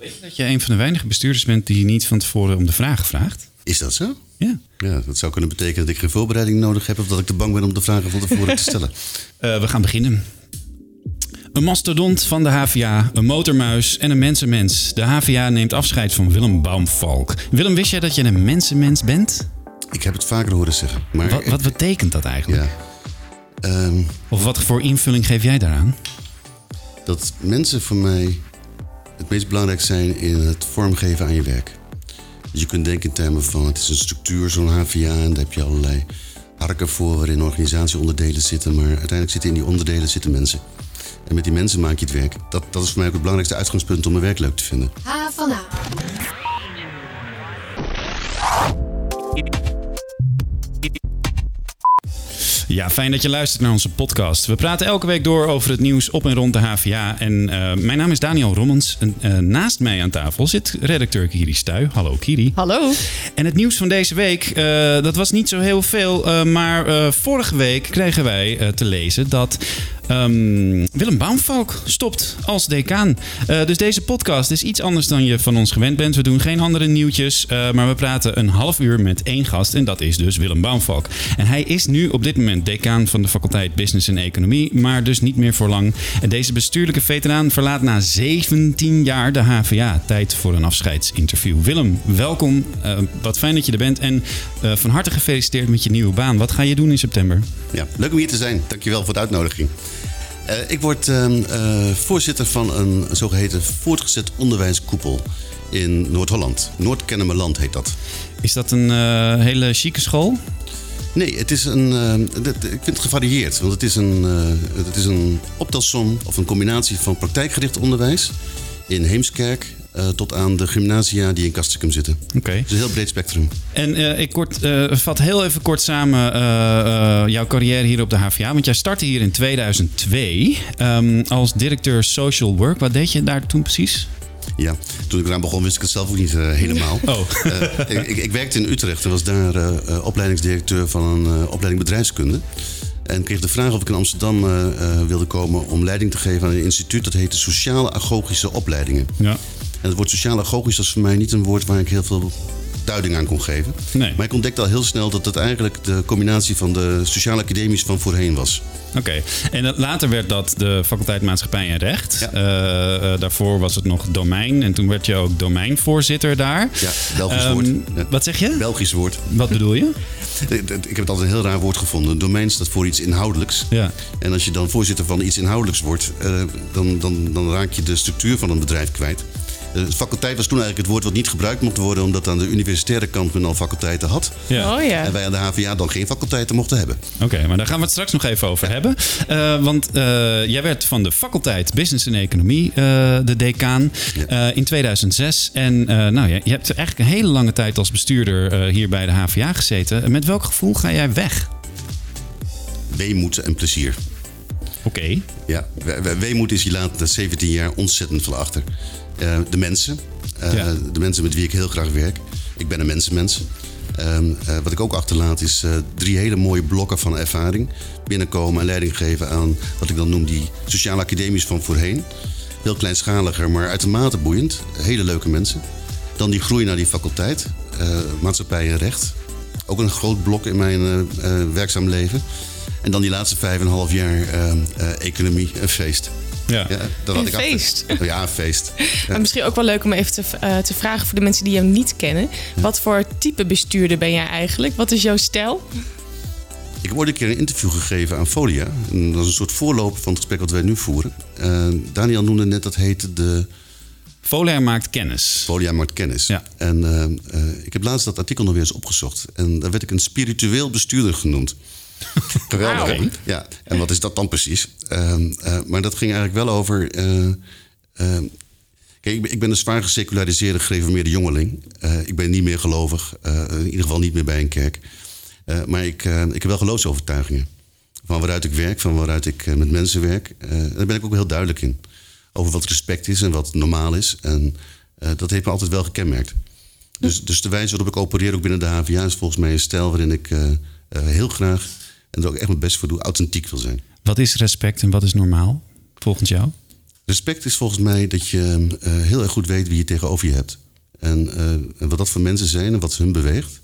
weet je dat je een van de weinige bestuurders bent die niet van tevoren om de vragen vraagt? Is dat zo? Ja. Ja, dat zou kunnen betekenen dat ik geen voorbereiding nodig heb... of dat ik te bang ben om de vragen van tevoren te stellen. Uh, we gaan beginnen. Een mastodont van de HVA, een motormuis en een mensenmens. De HVA neemt afscheid van Willem Baumvalk. Willem, wist jij dat je een mensenmens bent? Ik heb het vaker horen zeggen. Maar wat, wat betekent dat eigenlijk? Ja. Um, of wat voor invulling geef jij daaraan? Dat mensen voor mij het meest belangrijk zijn in het vormgeven aan je werk. Dus je kunt denken in termen van het is een structuur, zo'n HVA, en daar heb je allerlei harken voor waarin organisatieonderdelen zitten. Maar uiteindelijk zitten in die onderdelen zitten mensen. En met die mensen maak je het werk. Dat, dat is voor mij ook het belangrijkste uitgangspunt om mijn werk leuk te vinden. H van. Ja, fijn dat je luistert naar onze podcast. We praten elke week door over het nieuws op en rond de HVA. En uh, mijn naam is Daniel Rommens. En, uh, naast mij aan tafel zit redacteur Kiri Stuy. Hallo Kiri. Hallo. En het nieuws van deze week, uh, dat was niet zo heel veel. maar vorige week kregen wij te lezen dat Um, Willem Baumvalk stopt als decaan. Uh, dus deze podcast is iets anders dan je van ons gewend bent. We doen geen andere nieuwtjes, uh, maar we praten een half uur met één gast. En dat is dus Willem Baumvalk. En hij is nu op dit moment decaan van de faculteit Business en Economie, maar dus niet meer voor lang. En deze bestuurlijke veteraan verlaat na 17 jaar de HVA. Tijd voor een afscheidsinterview. Willem, welkom. Uh, wat fijn dat je er bent. En van harte gefeliciteerd met je nieuwe baan. Wat ga je doen in september? Ja, leuk om hier te zijn. Dankjewel voor de uitnodiging. Uh, ik word uh, voorzitter van een zogeheten voortgezet onderwijskoepel in Noord-Holland. Noord-Kennemerland heet dat. Is dat een hele chique school? Nee, het is een, ik vind het gevarieerd. Want het is een, het is een optelsom of een combinatie van praktijkgericht onderwijs in Heemskerk, uh, tot aan de gymnasia die in Kastrikum zitten. Oké. Okay. Dus een heel breed spectrum. En uh, ik kort, uh, vat heel even kort samen jouw carrière hier op de HVA. Want jij startte hier in 2002 um, als directeur social work. Wat deed je daar toen precies? Ja, toen ik eraan begon wist ik het zelf ook niet uh, helemaal. Oh. Uh, ik, ik, werkte in Utrecht en was daar uh, opleidingsdirecteur van een opleiding bedrijfskunde. En kreeg de vraag of ik in Amsterdam wilde komen om leiding te geven aan een instituut dat heette Sociale Agogische Opleidingen. Ja. En het woord sociaal agogisch was voor mij niet een woord waar ik heel veel duiding aan kon geven. Nee. Maar ik ontdekte al heel snel dat het eigenlijk de combinatie van de sociale academies van voorheen was. Oké, en later werd dat de faculteit Maatschappij en Recht. Ja. Uh, uh, daarvoor was het nog domein en toen werd je ook domeinvoorzitter daar. Ja, Belgisch um, woord. Ja. Wat zeg je? Belgisch woord. Wat bedoel je? Ik heb het altijd een heel raar woord gevonden. Domein staat voor iets inhoudelijks. Ja. En als je dan voorzitter van iets inhoudelijks wordt, uh, dan, dan, dan raak je de structuur van een bedrijf kwijt. De faculteit was toen eigenlijk het woord wat niet gebruikt mocht worden, omdat aan de universitaire kant men al faculteiten had. Ja. Oh, ja. En wij aan de HVA dan geen faculteiten mochten hebben. Oké, okay, maar daar gaan we het straks nog even over hebben. Uh, want uh, jij werd van de faculteit Business en Economie uh, de decaan ja. in 2006. En nou, je, je, hebt eigenlijk een hele lange tijd als bestuurder hier bij de HVA gezeten. Met welk gevoel ga jij weg? Weemoed en plezier. Oké. Okay. Ja, weemoed is je laat na 17 jaar ontzettend veel achter. Uh, de mensen. Uh, Ja. De mensen met wie ik heel graag werk. Ik ben een mensenmens. Um, uh, wat ik ook achterlaat is drie hele mooie blokken van ervaring. Binnenkomen en leiding geven aan wat ik dan noem die sociale academies van voorheen. Heel kleinschaliger, maar uitermate boeiend. Hele leuke mensen. Dan die groei naar die faculteit. maatschappij en recht. Ook een groot blok in mijn werkzaam leven. En dan die laatste vijf en een half jaar economie, een feest. Ja. Ja, dat Een had ik feest. Achter. Ja, een feest. Maar misschien ook wel leuk om even te, uh, te vragen voor de mensen die jou niet kennen. Wat voor type bestuurder ben jij eigenlijk? Wat is jouw stijl? Ik heb ooit een keer een interview gegeven aan Folia. En dat is een soort voorloper van het gesprek wat wij nu voeren. Uh, Daniel noemde net dat heette de... Folia maakt kennis. Folia maakt kennis. Ja. En uh, ik heb laatst dat artikel nog weer eens opgezocht. En daar werd ik een spiritueel bestuurder genoemd. Geweldig. Wow. Ja, en wat is dat dan precies? Uh, uh, maar dat ging eigenlijk wel over. Uh, kijk, ik ben, ik ben een zwaar geseculariseerde, gereformeerde jongeling. ik ben niet meer gelovig, in ieder geval niet meer bij een kerk. maar ik, ik heb wel geloofsovertuigingen. Van waaruit ik werk, van waaruit ik met mensen werk. daar ben ik ook heel duidelijk in. Over wat respect is en wat normaal is. En dat heeft me altijd wel gekenmerkt. Dus, dus de wijze waarop ik opereer, ook binnen de HVA, is volgens mij een stijl waarin ik heel graag en er ook echt mijn best voor doe, authentiek wil zijn. Wat is respect en wat is normaal, volgens jou? Respect is volgens mij dat je eh, heel erg goed weet wie je tegenover je hebt. En, eh, en wat dat voor mensen zijn en wat hun beweegt.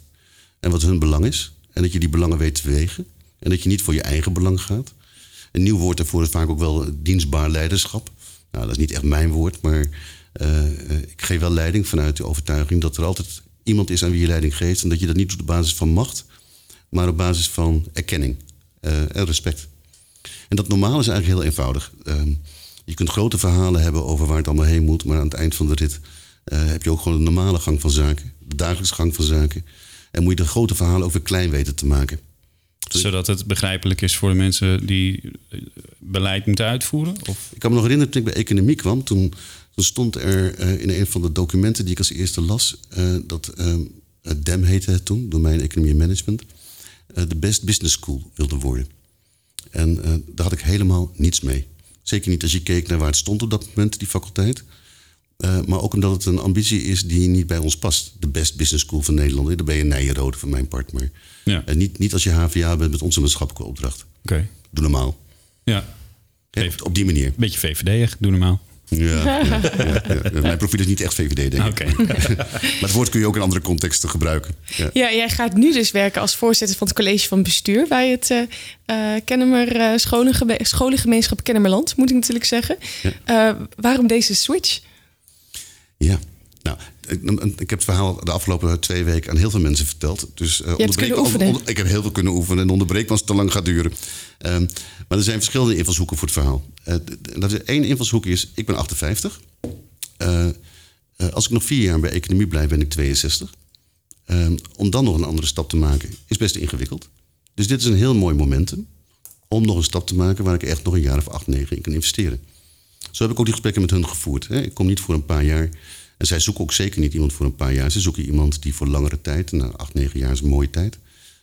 En wat hun belang is. En dat je die belangen weet te wegen. En dat je niet voor je eigen belang gaat. Een nieuw woord daarvoor is vaak ook wel dienstbaar leiderschap. Nou, dat is niet echt mijn woord, maar eh, ik geef wel leiding vanuit de overtuiging dat er altijd iemand is aan wie je leiding geeft. En dat je dat niet doet op basis van macht, maar op basis van erkenning en respect. En dat normaal is eigenlijk heel eenvoudig. Ehm, je kunt grote verhalen hebben over waar het allemaal heen moet, maar aan het eind van de rit uh, heb je ook gewoon de normale gang van zaken, de dagelijkse gang van zaken. En moet je de grote verhalen weer klein weten te maken. Zodat het begrijpelijk is voor de mensen die eh, beleid moeten uitvoeren? Of? Ik kan me nog herinneren toen ik bij economie kwam. Toen, toen stond er uh, in een van de documenten die ik als eerste las... Uh, dat DEM heette het toen, domein economie en management... de best business school wilde worden. En daar had ik helemaal niets mee. Zeker niet als je keek naar waar het stond op dat moment, die faculteit. Uh, maar ook omdat het een ambitie is die niet bij ons past. De best business school van Nederland. Daar ben je Nijenrode van mijn part. Maar ja. en niet, niet als je HVA bent met onze maatschappelijke opdracht. Oké. Okay. Doe normaal. Ja. Op, op, die manier. Beetje VVD, doe normaal. Ja, ja, ja, mijn profiel is niet echt VVD, denk ik. Okay. maar het woord kun je ook in andere contexten gebruiken. Ja. jij gaat nu dus werken als voorzitter van het college van bestuur bij het uh, Kennemer uh, scholengemeenschap Kennemerland, moet ik natuurlijk zeggen. waarom deze switch? Ik, ik, heb het verhaal de afgelopen twee weken aan heel veel mensen verteld. Dus uh, onderbreek, onder, ik heb heel veel kunnen oefenen en onderbreek als het te lang gaat duren. Um, maar er zijn verschillende invalshoeken voor het verhaal. Uh, dat is één invalshoek is, ik ben 58. Uh, als ik nog vier jaar bij economie blijf, ben ik 62. Ehm, om dan nog een andere stap te maken, is best ingewikkeld. Dus dit is een heel mooi momentum om nog een stap te maken waar ik echt nog een jaar of acht, negen in kan investeren. Zo heb ik ook die gesprekken met hun gevoerd. Hè. Ik kom niet voor een paar jaar en zij zoeken ook zeker niet iemand voor een paar jaar. Ze zoeken iemand die voor langere tijd, na acht, negen jaar is een mooie tijd,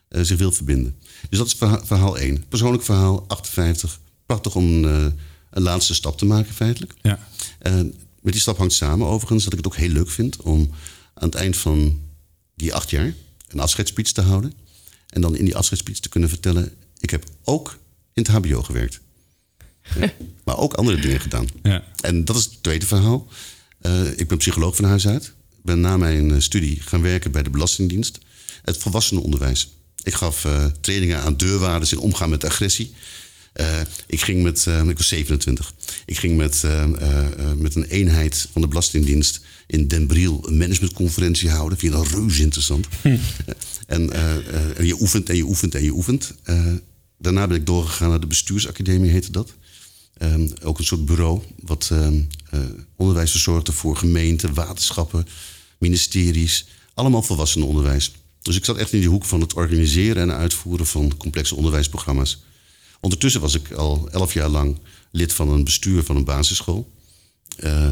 uh, zich wil verbinden. Dus dat is verhaal 1. Persoonlijk verhaal 58. Prachtig om uh, een laatste stap te maken, feitelijk. Ja. Uh, met die stap hangt samen overigens dat ik het ook heel leuk vind om aan het eind van die acht jaar een afscheidsspeech te houden. En dan in die afscheidsspeech te kunnen vertellen: ik heb ook in het HBO gewerkt. maar ook andere dingen gedaan. Ja. En dat is het tweede verhaal. Uh, ik ben psycholoog van huis uit. Ben na mijn eh, studie gaan werken bij de Belastingdienst. Het volwassenenonderwijs. Ik gaf uh, trainingen aan deurwaarders in omgaan met agressie. Uh, ik ging met, ik was 27. Ik ging met, met een eenheid van de Belastingdienst in Den Briel een managementconferentie houden. Vind je dat reuze interessant. Hm. en, en je oefent en je oefent en je oefent. daarna ben ik doorgegaan naar de bestuursacademie, heette dat. Um, ook een soort bureau wat um, uh, onderwijs verzorgde voor gemeenten, waterschappen, ministeries. Allemaal volwassenenonderwijs. Dus ik zat echt in die hoek van het organiseren en uitvoeren van complexe onderwijsprogramma's. Ondertussen was ik al elf jaar lang lid van een bestuur van een basisschool. Uh,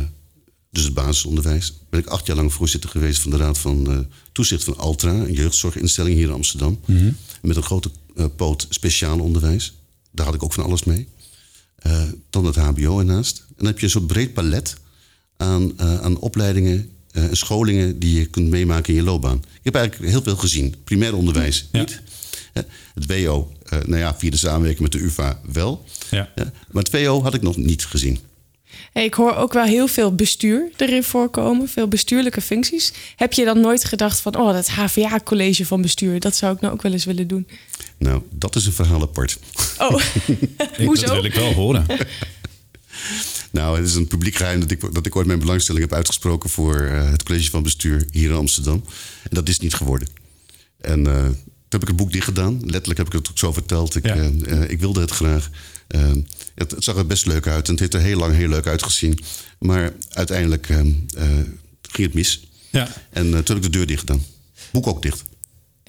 dus het basisonderwijs. Ben ik acht jaar lang voorzitter geweest van de Raad van uh, Toezicht van Altra, een jeugdzorginstelling hier in Amsterdam. Mm -hmm. Met een grote poot speciaal onderwijs. Daar had ik ook van alles mee. Uh, dan het HBO ernaast. En dan heb je een soort breed palet aan, uh, aan opleidingen uh, en scholingen die je kunt meemaken in je loopbaan. Ik heb eigenlijk heel veel gezien. Primair onderwijs ja. niet. Het WO, nou ja, via de samenwerking met de UvA wel. Ja. Maar het WO had ik nog niet gezien. Hey, ik hoor ook wel heel veel bestuur erin voorkomen, veel bestuurlijke functies. Heb je dan nooit gedacht van, oh, dat HVA-college van bestuur, dat zou ik nou ook wel eens willen doen? Nou, dat is een verhaal apart. Oh, hoezo? Dat wil ik wel horen. nou, het is een publiek geheim dat ik, dat ik ooit mijn belangstelling heb uitgesproken voor uh, het college van bestuur hier in Amsterdam. En dat is niet geworden. En uh, toen heb ik het boek dicht gedaan. Letterlijk heb ik het ook zo verteld. Ik, Ja. uh, ik wilde het graag. Het, het, zag er best leuk uit en het heeft er heel lang heel leuk uitgezien. Maar uiteindelijk ging het mis. Ja. En toen heb ik de deur dicht gedaan. Boek ook dicht.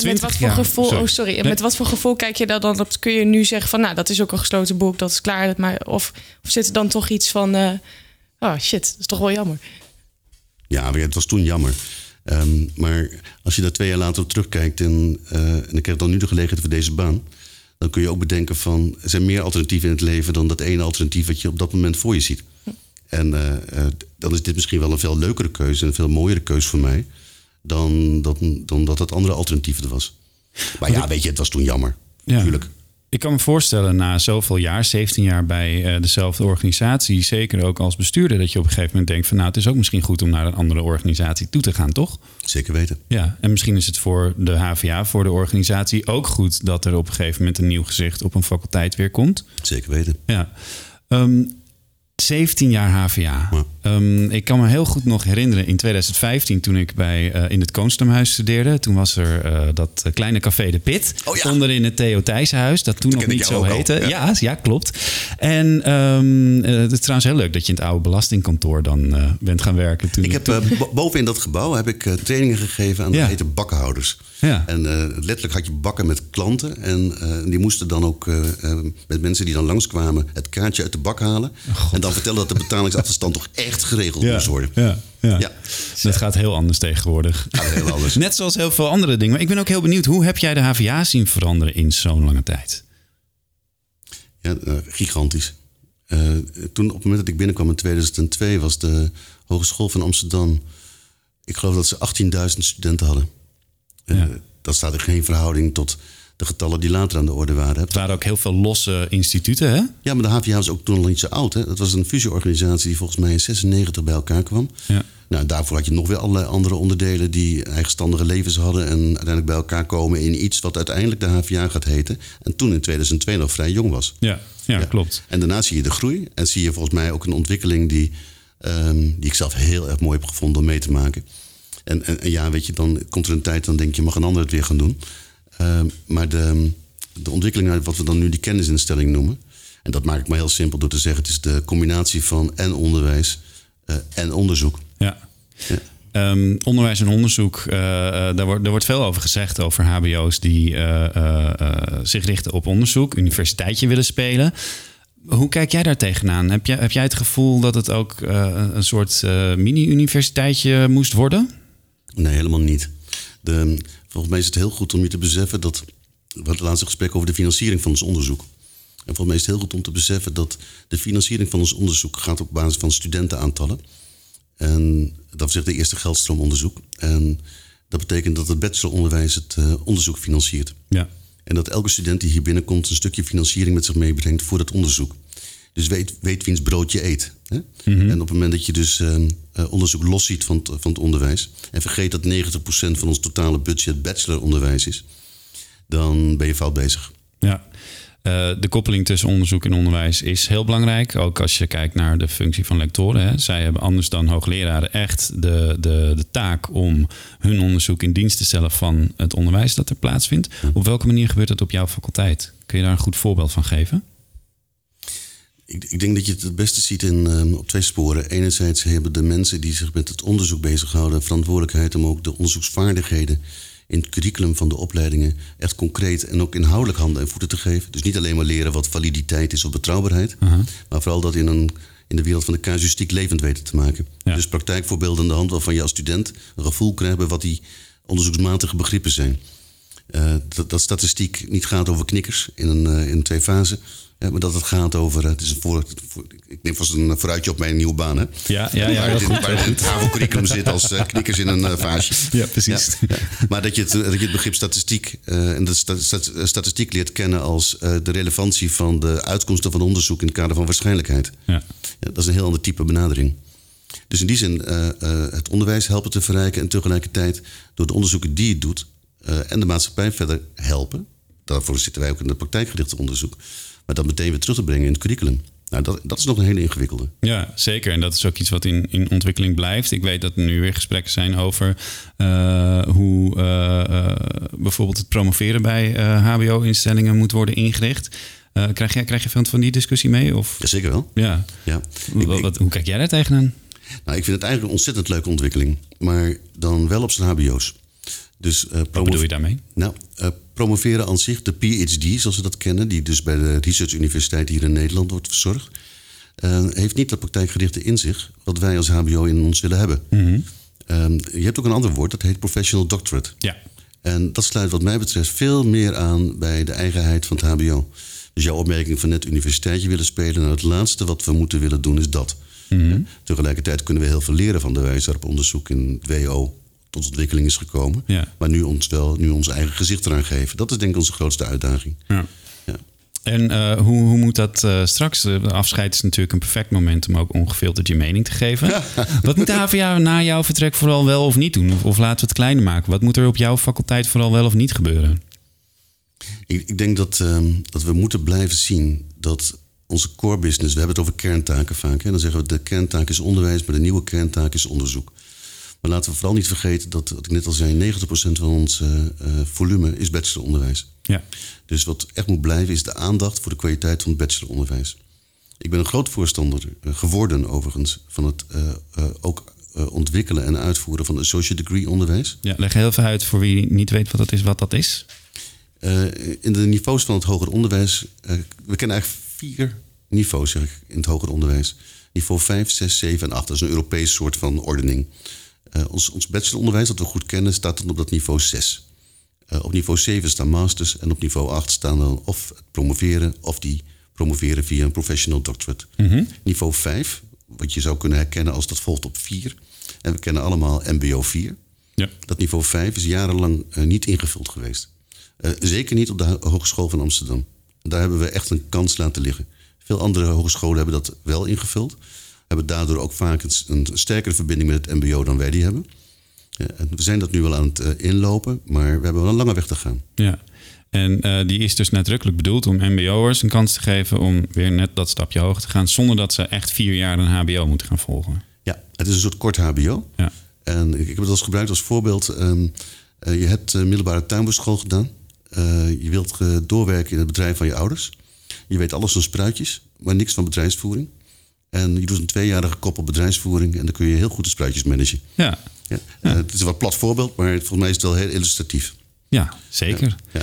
Met wat voor jaar. gevoel, Sorry. oh sorry, En Nee. met wat voor gevoel kijk je daar dan op? Kun je nu zeggen van, nou, dat is ook een gesloten boek, dat is klaar. Maar, of, of zit er dan toch iets van, eh, oh shit, dat is toch wel jammer. Ja, het was toen jammer. Ehm, maar als je daar twee jaar later op terugkijkt en, eh, en ik heb dan nu de gelegenheid voor deze baan, dan kun je ook bedenken van er zijn meer alternatieven in het leven dan dat ene alternatief wat je op dat moment voor je ziet. En eh, eh, dan is dit misschien wel een veel leukere keuze en een veel mooiere keuze voor mij dan, dat dan dat het andere alternatief er was. Maar ja, weet je, het was toen jammer. Ja. Natuurlijk. ik kan me voorstellen, na zoveel jaar, 17 jaar bij uh, dezelfde organisatie, zeker ook als bestuurder, dat je op een gegeven moment denkt van nou, het is ook misschien goed om naar een andere organisatie toe te gaan, toch? Zeker weten. Ja, en misschien is het voor de HVA, voor de organisatie ook goed dat er op een gegeven moment een nieuw gezicht op een faculteit weer komt. Zeker weten. Ja. Um, 17 jaar HVA. Ehm, ik kan me heel goed nog herinneren in 2015 toen ik bij, uh, in het Koonstamhuis studeerde. Toen was er uh, dat kleine café De Pit oh, ja. onderin het Theo Thijssenhuis. Dat toen nog niet zo heette. Ja. ja. Ja, klopt. En um, uh, het is trouwens heel leuk dat je in het oude belastingkantoor dan bent gaan werken. Toen ik heb boven in dat gebouw heb ik trainingen gegeven aan de hete bakkenhouders. Ja. En letterlijk had je bakken met klanten. En die moesten dan ook met mensen die dan langskwamen het kaartje uit de bak halen. Oh, en dan vertellen dat de betalingsachterstand toch echt geregeld ja, moest worden. Ja, ja. ja. Dat gaat heel anders tegenwoordig. heel anders. Net zoals heel veel andere dingen. Maar ik ben ook heel benieuwd, hoe heb jij de HVA zien veranderen in zo'n lange tijd? Ja, uh, gigantisch. Uh, toen op het moment dat ik binnenkwam in 2002 was de Hogeschool van Amsterdam. Ik geloof dat ze 18.000 studenten hadden. Uh, dat staat in geen verhouding tot de getallen die later aan de orde waren. Het waren ook heel veel losse instituten, hè? Ja, maar de HVA was ook toen al niet zo oud. Hè? Dat was een fusieorganisatie die volgens mij in 96 bij elkaar kwam. Ja. Nou, daarvoor had je nog weer allerlei andere onderdelen die eigenstandige levens hadden en uiteindelijk bij elkaar komen in iets wat uiteindelijk de HVA gaat heten. En toen in 2002 nog vrij jong was. Ja, ja, klopt. En daarna zie je de groei en zie je volgens mij ook een ontwikkeling die, um, die ik zelf heel erg mooi heb gevonden om mee te maken. En, en, en ja, weet je, dan komt er een tijd, dan denk je, mag een ander het weer gaan doen. Uh, maar de, de ontwikkeling uit wat we dan nu die kennisinstelling noemen. En dat maak ik maar heel simpel door te zeggen: het is de combinatie van en onderwijs uh, en onderzoek. Ja. ja. Um, onderwijs en onderzoek, uh, daar, wordt, daar wordt veel over gezegd over HBO's die zich richten op onderzoek, universiteitje willen spelen. Hoe kijk jij daar tegenaan? Heb jij, heb jij het gevoel dat het ook een soort mini-universiteitje moest worden? Nee, helemaal niet. De, Volgens mij is het heel goed om je te beseffen dat. We hadden het laatste gesprek over de financiering van ons onderzoek. En volgens mij is het heel goed om te beseffen dat de financiering van ons onderzoek gaat op basis van studentenaantallen. En dat zegt de eerste geldstroomonderzoek. En dat betekent dat het bacheloronderwijs het uh, onderzoek financiert. Ja. En dat elke student die hier binnenkomt een stukje financiering met zich meebrengt voor dat onderzoek. Dus weet, weet wiens brood je eet. Hè? Mhm. En op het moment dat je dus uh, onderzoek loszien van, van het onderwijs... en vergeet dat 90% van ons totale budget bacheloronderwijs is... dan ben je fout bezig. Ja. Uh, de koppeling tussen onderzoek en onderwijs is heel belangrijk. Ook als je kijkt naar de functie van lectoren. Hè. Zij hebben anders dan hoogleraren echt de, de, de taak om hun onderzoek in dienst te stellen van het onderwijs dat er plaatsvindt. Op welke manier gebeurt dat op jouw faculteit? Kun je daar een goed voorbeeld van geven? Ik, ik, denk dat je het het beste ziet in, um, op twee sporen. Enerzijds hebben de mensen die zich met het onderzoek bezighouden verantwoordelijkheid om ook de onderzoeksvaardigheden in het curriculum van de opleidingen echt concreet en ook inhoudelijk handen en voeten te geven. Dus niet alleen maar leren wat validiteit is of betrouwbaarheid, uh -huh. maar vooral dat in, een, in de wereld van de casuïstiek levend weten te maken. Ja. Dus praktijkvoorbeelden aan de hand waarvan je als student een gevoel krijgt bij wat die onderzoeksmatige begrippen zijn. Uh, dat, dat, statistiek niet gaat over knikkers in een, uh, in twee fasen, ja, maar dat het gaat over. Het is een voor, ik neem vast een vooruitje op mijn nieuwe baan. Hè? Ja, ja, ja. Waar, het, waar het in het HAVO-curriculum zit als uh, knikkers in een uh, vaasje. Ja, precies. Ja, Maar dat je, het, dat je het begrip statistiek. Uh, en de statistiek leert kennen als de relevantie van de uitkomsten van onderzoek in het kader van waarschijnlijkheid. Ja. dat is een heel ander type benadering. Dus in die zin het onderwijs helpen te verrijken en tegelijkertijd door de onderzoeken die het doet en de maatschappij verder helpen. Daarvoor zitten wij ook in het praktijkgerichte onderzoek maar dat meteen weer terug te brengen in het curriculum. Nou, dat, dat is nog een hele ingewikkelde. Ja, zeker. En dat is ook iets wat in, in ontwikkeling blijft. Ik weet dat er nu weer gesprekken zijn over uh, hoe uh, uh, bijvoorbeeld het promoveren bij HBO-instellingen moet worden ingericht. krijg, jij, krijg je veel van die discussie mee? Of? Ja, zeker wel. Ja. ja. Wat, wat, hoe kijk jij daar tegenaan? Nou, ik vind het eigenlijk een ontzettend leuke ontwikkeling. Maar dan wel op zijn HBO's. Dus, uh, Wat bedoel je daarmee? Nou, uh, promoveren aan zich, de PhD, zoals we dat kennen, die dus bij de Research Universiteit hier in Nederland wordt verzorgd, uh, heeft niet dat praktijkgerichte in zich wat wij als HBO in ons willen hebben. Mm -hmm. um, je hebt ook een ander woord, dat heet professional doctorate. Ja. En dat sluit wat mij betreft veel meer aan bij de eigenheid van het HBO. Dus jouw opmerking van net universiteitje willen spelen, nou het laatste wat we moeten willen doen is dat. Mm -hmm. Tegelijkertijd kunnen we heel veel leren van de wijze waarop onderzoek in het WO tot ontwikkeling is gekomen. Ja. Maar nu ons wel nu ons eigen gezicht eraan geven. Dat is denk ik onze grootste uitdaging. Ja. ja. En uh, hoe, hoe moet dat uh, straks? De afscheid is natuurlijk een perfect moment om ook ongefilterd je mening te geven. Wat moet de HVA na jouw vertrek vooral wel of niet doen? Of, of, laten we het kleiner maken? Wat moet er op jouw faculteit vooral wel of niet gebeuren? Ik, ik denk dat, uh, dat we moeten blijven zien dat onze core business, we hebben het over kerntaken vaak. Hè? Dan zeggen we de kerntaak is onderwijs, maar de nieuwe kerntaak is onderzoek. Maar laten we vooral niet vergeten dat, wat ik net al zei, 90% van ons uh, volume is bacheloronderwijs. Ja. Dus wat echt moet blijven is de aandacht voor de kwaliteit van het bacheloronderwijs. Ik ben een groot voorstander uh, geworden, overigens, van het ook ontwikkelen en uitvoeren van associate degree onderwijs. Ja, leg heel veel uit voor wie niet weet wat dat is, wat dat is. in de niveaus van het hoger onderwijs, we kennen eigenlijk vier niveaus zeg ik, in het hoger onderwijs. Niveau 5, 6, 7 en 8. Dat is een Europees soort van ordening. Uh, ons, ons bacheloronderwijs, dat we goed kennen, staat dan op dat niveau 6. Uh, op niveau 7 staan masters en op niveau 8 staan dan of het promoveren of die promoveren via een professional doctorate. Mm -hmm. Niveau 5, wat je zou kunnen herkennen als dat volgt op 4. En we kennen allemaal MBO 4. Ja. Dat niveau 5 is jarenlang uh, niet ingevuld geweest. zeker niet op de Hogeschool van Amsterdam. Daar hebben we echt een kans laten liggen. Veel andere hogescholen hebben dat wel ingevuld. Hebben daardoor ook vaak een, een sterkere verbinding met het MBO dan wij die hebben. Ja, we zijn dat nu wel aan het uh, inlopen, maar we hebben wel een lange weg te gaan. Ja. En uh, die is dus nadrukkelijk bedoeld om MBO'ers een kans te geven om weer net dat stapje hoger te gaan, zonder dat ze echt vier jaar een HBO moeten gaan volgen. Ja, het is een soort kort HBO. Ja. En ik heb het als gebruikt als voorbeeld. Um, uh, je hebt middelbare tuinbouwschool gedaan. Uh, je wilt uh, doorwerken in het bedrijf van je ouders. Je weet alles van spruitjes, maar niks van bedrijfsvoering. En je doet een tweejarige kop op bedrijfsvoering en dan kun je heel goed de spruitjes managen. Ja. ja. Uh, het is een wat plat voorbeeld, maar volgens mij is het wel heel illustratief. Ja, zeker. Ja.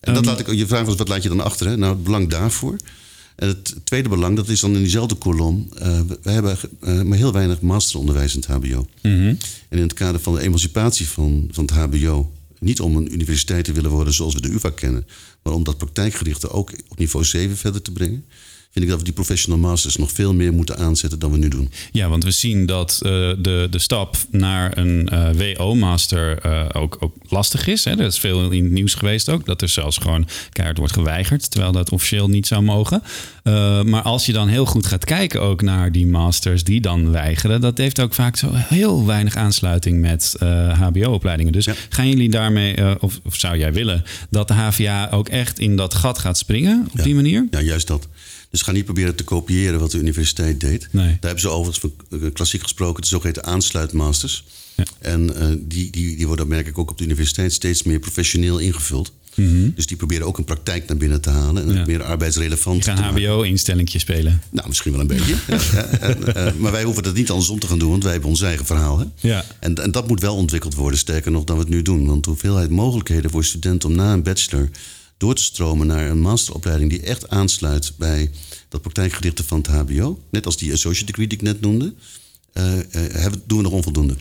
En dat um, laat ik, je vraag was, wat laat je dan achter? Hè? Nou, het belang daarvoor. En het tweede belang, dat is dan in diezelfde kolom. Uh, we hebben uh, maar heel weinig masteronderwijs in het HBO. -hmm. En in het kader van de emancipatie van, van het HBO niet om een universiteit te willen worden zoals we de UvA kennen, maar om dat praktijkgerichte ook op niveau 7 verder te brengen. Vind ik dat we die professional masters nog veel meer moeten aanzetten dan we nu doen. Ja, want we zien dat uh, de, de stap naar een uh, WO-master uh, ook, ook lastig is. Hè? Dat is veel in het nieuws geweest ook. Dat er zelfs gewoon keihard wordt geweigerd, terwijl dat officieel niet zou mogen. maar als je dan heel goed gaat kijken ook naar die masters die dan weigeren, dat heeft ook vaak zo heel weinig aansluiting met HBO-opleidingen. Dus Ja. gaan jullie daarmee, of, of zou jij willen, dat de HVA ook echt in dat gat gaat springen op Ja. die manier? Ja, juist dat. Dus ga niet proberen te kopiëren wat de universiteit deed. Nee. Daar hebben ze overigens van, eh, klassiek gesproken de zogeheten aansluitmasters. Ja. En eh, die, die, die worden, merk ik ook op de universiteit, steeds meer professioneel ingevuld. Dus die proberen ook een praktijk naar binnen te halen en Ja. meer arbeidsrelevant te gaan maken. HBO-instellingje spelen. Nou, misschien wel een beetje. ja, ja, en, eh, maar wij hoeven dat niet andersom te gaan doen, want wij hebben ons eigen verhaal. Hè? Ja. En, en dat moet wel ontwikkeld worden, sterker nog dan we het nu doen. Want de hoeveelheid mogelijkheden voor studenten om na een bachelor door te stromen naar een masteropleiding die echt aansluit bij dat praktijkgerichte van het HBO, net als die associate degree die ik net noemde, eh, eh, doen we nog onvoldoende.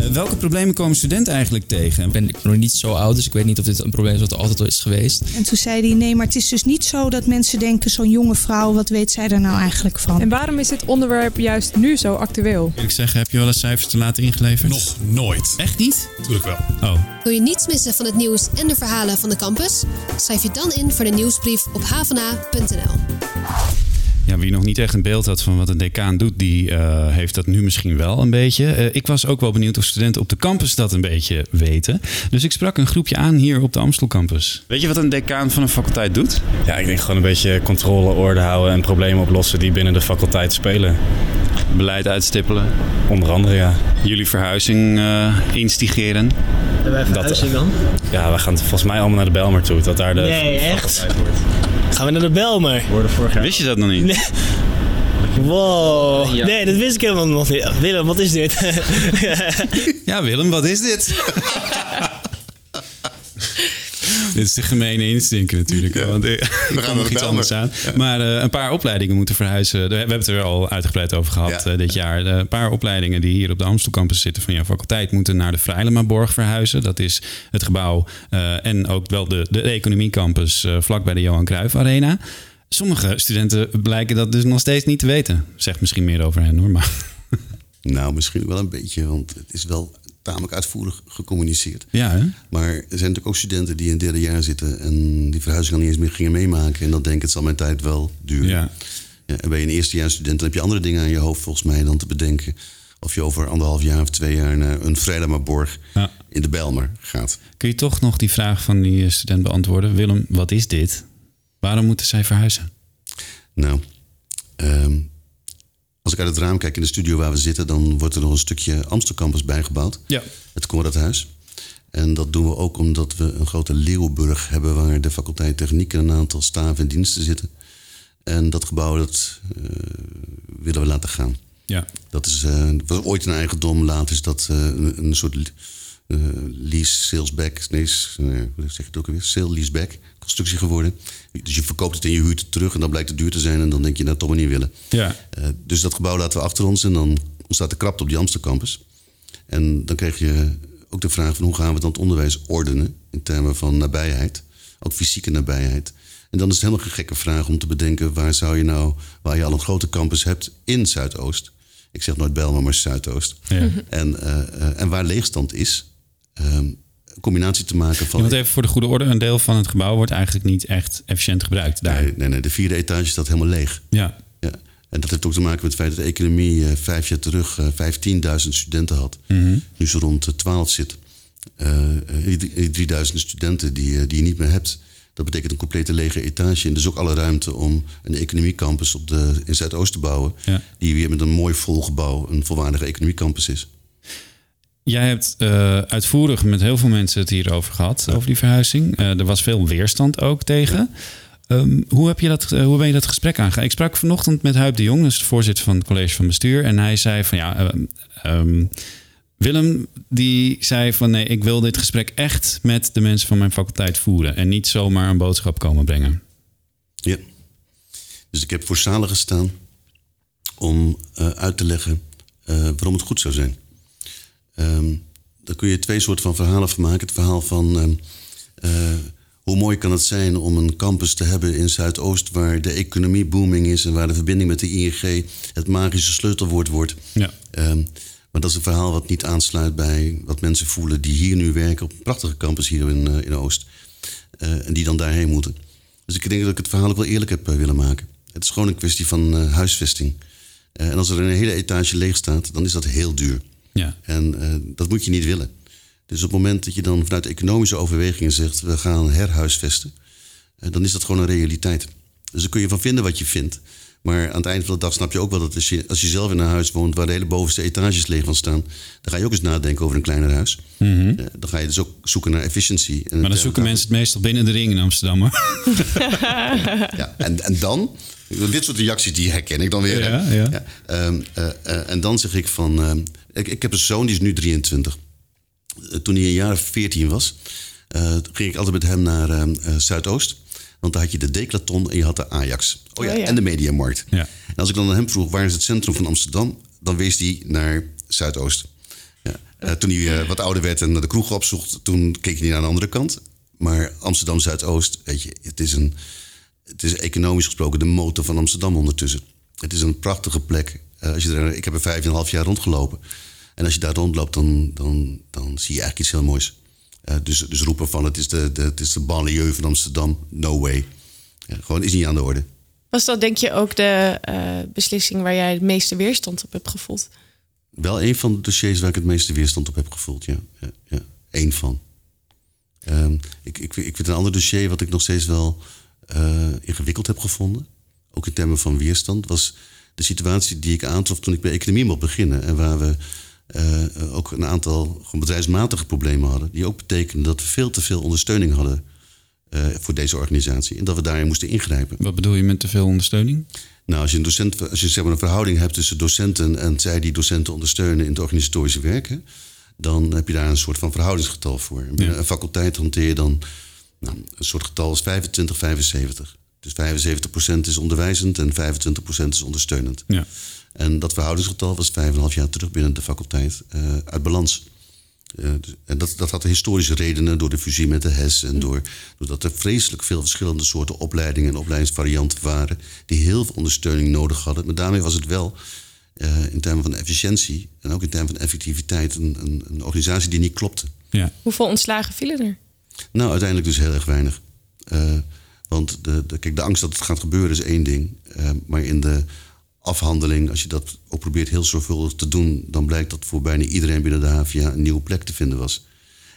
Eh, welke problemen komen studenten eigenlijk tegen? Ik ben nog niet zo oud, dus ik weet niet of dit een probleem is wat er altijd al is geweest. En toen zei hij: Nee, maar het is dus niet zo dat mensen denken: zo'n jonge vrouw, wat weet zij er nou eigenlijk van? En waarom is dit onderwerp juist nu zo actueel? Wil ik zeggen, heb je wel eens cijfers te laten ingeleverd? Nog nooit. Echt niet? Natuurlijk wel. Oh. Wil je niets missen van het nieuws en de verhalen van de campus? Schrijf je dan in voor de nieuwsbrief op havena.nl. Ja, wie nog niet echt een beeld had van wat een decaan doet, die eh, heeft dat nu misschien wel een beetje. Eh, ik was ook wel benieuwd of studenten op de campus dat een beetje weten. Dus ik sprak een groepje aan hier op de Amstel campus. Weet je wat een decaan van een faculteit doet? Ja, ik denk gewoon een beetje controle, orde houden en problemen oplossen die binnen de faculteit spelen. Beleid uitstippelen, Onder andere, ja. jullie verhuizing eh, instigeren. En wij verhuizing dan? Ja, we gaan volgens mij allemaal naar de Belmer toe. Dat daar de Nee, echt? wordt. Gaan we naar de Belmer? Worden vorig jaar... Wist je dat nog niet? Nee. Wow. Ja. Nee, dat wist ik helemaal nog niet. Willem, wat is dit? Ja, Willem, wat is dit? dit is de gemene instinker natuurlijk. Want er gaan nog iets anders aan. Maar eh, een paar opleidingen moeten verhuizen. We hebben het er al uitgebreid over gehad Ja. eh, dit jaar. Eh, een paar opleidingen die hier op de Amstel campus zitten van jouw faculteit... moeten naar de Vrijlemaborg verhuizen. Dat is het gebouw en ook wel de, de economiecampus... eh vlak bij de Johan Cruijff Arena. Sommige studenten blijken dat dus nog steeds niet te weten. Zegt misschien meer over hen hoor, maar... Nou, misschien wel een beetje, want het is wel tamelijk uitvoerig gecommuniceerd. Ja, hè? Maar er zijn natuurlijk ook studenten die in het derde jaar zitten en die verhuizing al niet eens meer gingen meemaken. En dan denk ik, het zal mijn tijd wel duren. Ja. Ja, en ben je een eerstejaarsstudent, dan heb je andere dingen aan je hoofd volgens mij dan te bedenken. Of je over anderhalf jaar of twee jaar naar een Vrijdamarborg Ja. in de Bijlmer gaat. Kun je toch nog die vraag van die eh, student beantwoorden? Willem, wat is dit? Waarom moeten zij verhuizen? Nou, ehm, als ik uit het raam kijk in de studio waar we zitten, dan wordt er nog een stukje Amstelcampus bijgebouwd. Ja. Het Conradhuis. En dat doen we ook omdat we een grote Leeuwburg hebben waar de faculteit techniek en een aantal staven en diensten zitten. En dat gebouw dat, eh, willen we laten gaan. Ja. Dat is, eh, was ooit een eigendom, later is dat eh, een, een soort lease salesback, nee, s- eh, hoe zeg je het ook alweer? Sale leaseback constructie geworden. Dus je verkoopt het en je huurt het terug en dan blijkt het duur te zijn en dan denk je, nou toch maar niet willen. Ja. Eh, dus dat gebouw laten we achter ons en dan ontstaat de krapte op die Amstercampus. En dan krijg je ook de vraag van hoe gaan we dan het onderwijs ordenen in termen van nabijheid, ook fysieke nabijheid. En dan is het helemaal geen gekke vraag om te bedenken waar zou je nou, waar je al een grote campus hebt in Zuidoost. Ik zeg nooit Bijlmer, maar Zuidoost. Ja. En, eh, eh, en waar leegstand is, ehm, een combinatie te maken van. Ja, want even voor de goede orde, een deel van het gebouw wordt eigenlijk niet echt efficiënt gebruikt daar. Nee, nee, nee, de vierde etage staat helemaal leeg. Ja. Ja. En dat heeft ook te maken met het feit dat de economie eh, vijf jaar terug eh 15.000 studenten had. Mhm. Nu ze rond de 12 zit. Eh, eh, die, die 3000 studenten die, eh, die je niet meer hebt. Dat betekent een complete lege etage. En dus ook alle ruimte om een economiecampus op de, in Zuidoost te bouwen. Ja. Die weer met een mooi vol gebouw een volwaardige economiecampus is. Jij hebt eh, uitvoerig met heel veel mensen het hierover gehad, over die verhuizing. Eh, er was veel weerstand ook tegen. Ehm, hoe, heb je dat, eh, hoe ben je dat gesprek aangegaan? Ik sprak vanochtend met Huip de Jong, dat is de voorzitter van het college van bestuur. En hij zei van ja, ehm, Willem die zei van nee, ik wil dit gesprek echt met de mensen van mijn faculteit voeren. En niet zomaar een boodschap komen brengen. Ja. Dus ik heb voor Salen gestaan om uit te leggen waarom het goed zou zijn. Ehm daar kun je twee soorten van verhalen van maken. Het verhaal van ehm, eh, hoe mooi kan het zijn om een campus te hebben in Zuidoost... waar de economie booming is en waar de verbinding met de ING het magische sleutelwoord wordt. Ja. Ehm, maar dat is een verhaal wat niet aansluit bij wat mensen voelen die hier nu werken op een prachtige campus hier in, eh, in Oost. Eh, en die dan daarheen moeten. Dus ik denk dat ik het verhaal ook wel eerlijk heb willen maken. Het is gewoon een kwestie van huisvesting. En als er een hele etage leeg staat, dan is dat heel duur. Ja. En eh, dat moet je niet willen. Dus op het moment dat je dan vanuit economische overwegingen zegt... we gaan herhuisvesten, eh, dan is dat gewoon een realiteit. Dus daar kun je van vinden wat je vindt. Maar aan het eind van de dag snap je ook wel dat als je, als je zelf in een huis woont... waar de hele bovenste etages leeg van staan... dan ga je ook eens nadenken over een kleiner huis. Eh, dan ga je dus ook zoeken naar. En Mhm. Maar dan zoeken mensen het meestal binnen de ring in Amsterdam. hoor. Ja, en, en dan, dit soort reacties die herken ik dan weer. Ja, ja. ehm, eh, eh, en dan zeg ik van, ehm, ik, ik heb een zoon die is nu 23. Eh, toen hij een jaar of 14 was, eh, ging ik altijd met hem naar eh, Zuidoost. Want daar had je de Declaton en je had de Ajax. Oh ja, Oh ja. en de Mediamarkt. Ja. En als ik dan aan hem vroeg, waar is het centrum van Amsterdam? Dan wees hij naar Zuidoost. Ja. Eh, toen hij wat ouder werd en naar de kroeg opzocht, toen keek hij naar de andere kant. Maar Amsterdam Zuidoost, weet je, het is, een, het is economisch gesproken de motor van Amsterdam ondertussen. Het is een prachtige plek. Eh, als je er, ik heb er vijf en een half jaar rondgelopen. En als je daar rondloopt, dan, dan, dan zie je eigenlijk iets heel moois. Eh, dus, dus roepen van het is de, de, het is de banlieue van Amsterdam, no way. Gewoon is niet aan de orde. Was dat denk je ook de eh, beslissing waar jij het meeste weerstand op hebt gevoeld? Wel een van de dossiers waar ik het meeste weerstand op heb gevoeld, ja. ja, ja. Eén van. Ehm, ik, ik, ik vind een ander dossier wat ik nog steeds wel ingewikkeld heb gevonden, ook in termen van weerstand, was de situatie die ik aantrof toen ik bij economie mocht beginnen. En waar we eh, ook een aantal bedrijfsmatige problemen hadden, die ook betekenden dat we veel te veel ondersteuning hadden eh, voor deze organisatie en dat we daarin moesten ingrijpen. Wat bedoel je met te veel ondersteuning? Nou, als je een, docent, als je zeg maar, een verhouding hebt tussen docenten en zij die docenten ondersteunen in het organisatorische werken, dan heb je daar een soort van verhoudingsgetal voor. Ja. een faculteit hanteer je dan nou, een soort getal als 25, 75. Dus 75% is onderwijzend en 25% is ondersteunend. Ja. En dat verhoudingsgetal was vijf en een half jaar terug binnen de faculteit eh, uit balans. Eh, dus- en dat, dat had historische redenen door de fusie met de HES en door, doordat er vreselijk veel verschillende soorten opleidingen en opleidingsvarianten waren die heel veel ondersteuning nodig hadden. Maar daarmee was het wel eh, in termen van efficiëntie en ook in termen van effectiviteit een, een, een organisatie die niet klopte. Ja. Hoeveel ontslagen vielen er? Nou, uiteindelijk dus heel erg weinig. Eh, want de, de, kijk, de angst dat het gaat gebeuren is één ding. Eh, maar in de afhandeling, als je dat ook probeert heel zorgvuldig te doen, dan blijkt dat voor bijna iedereen binnen de HVA een nieuwe plek te vinden was.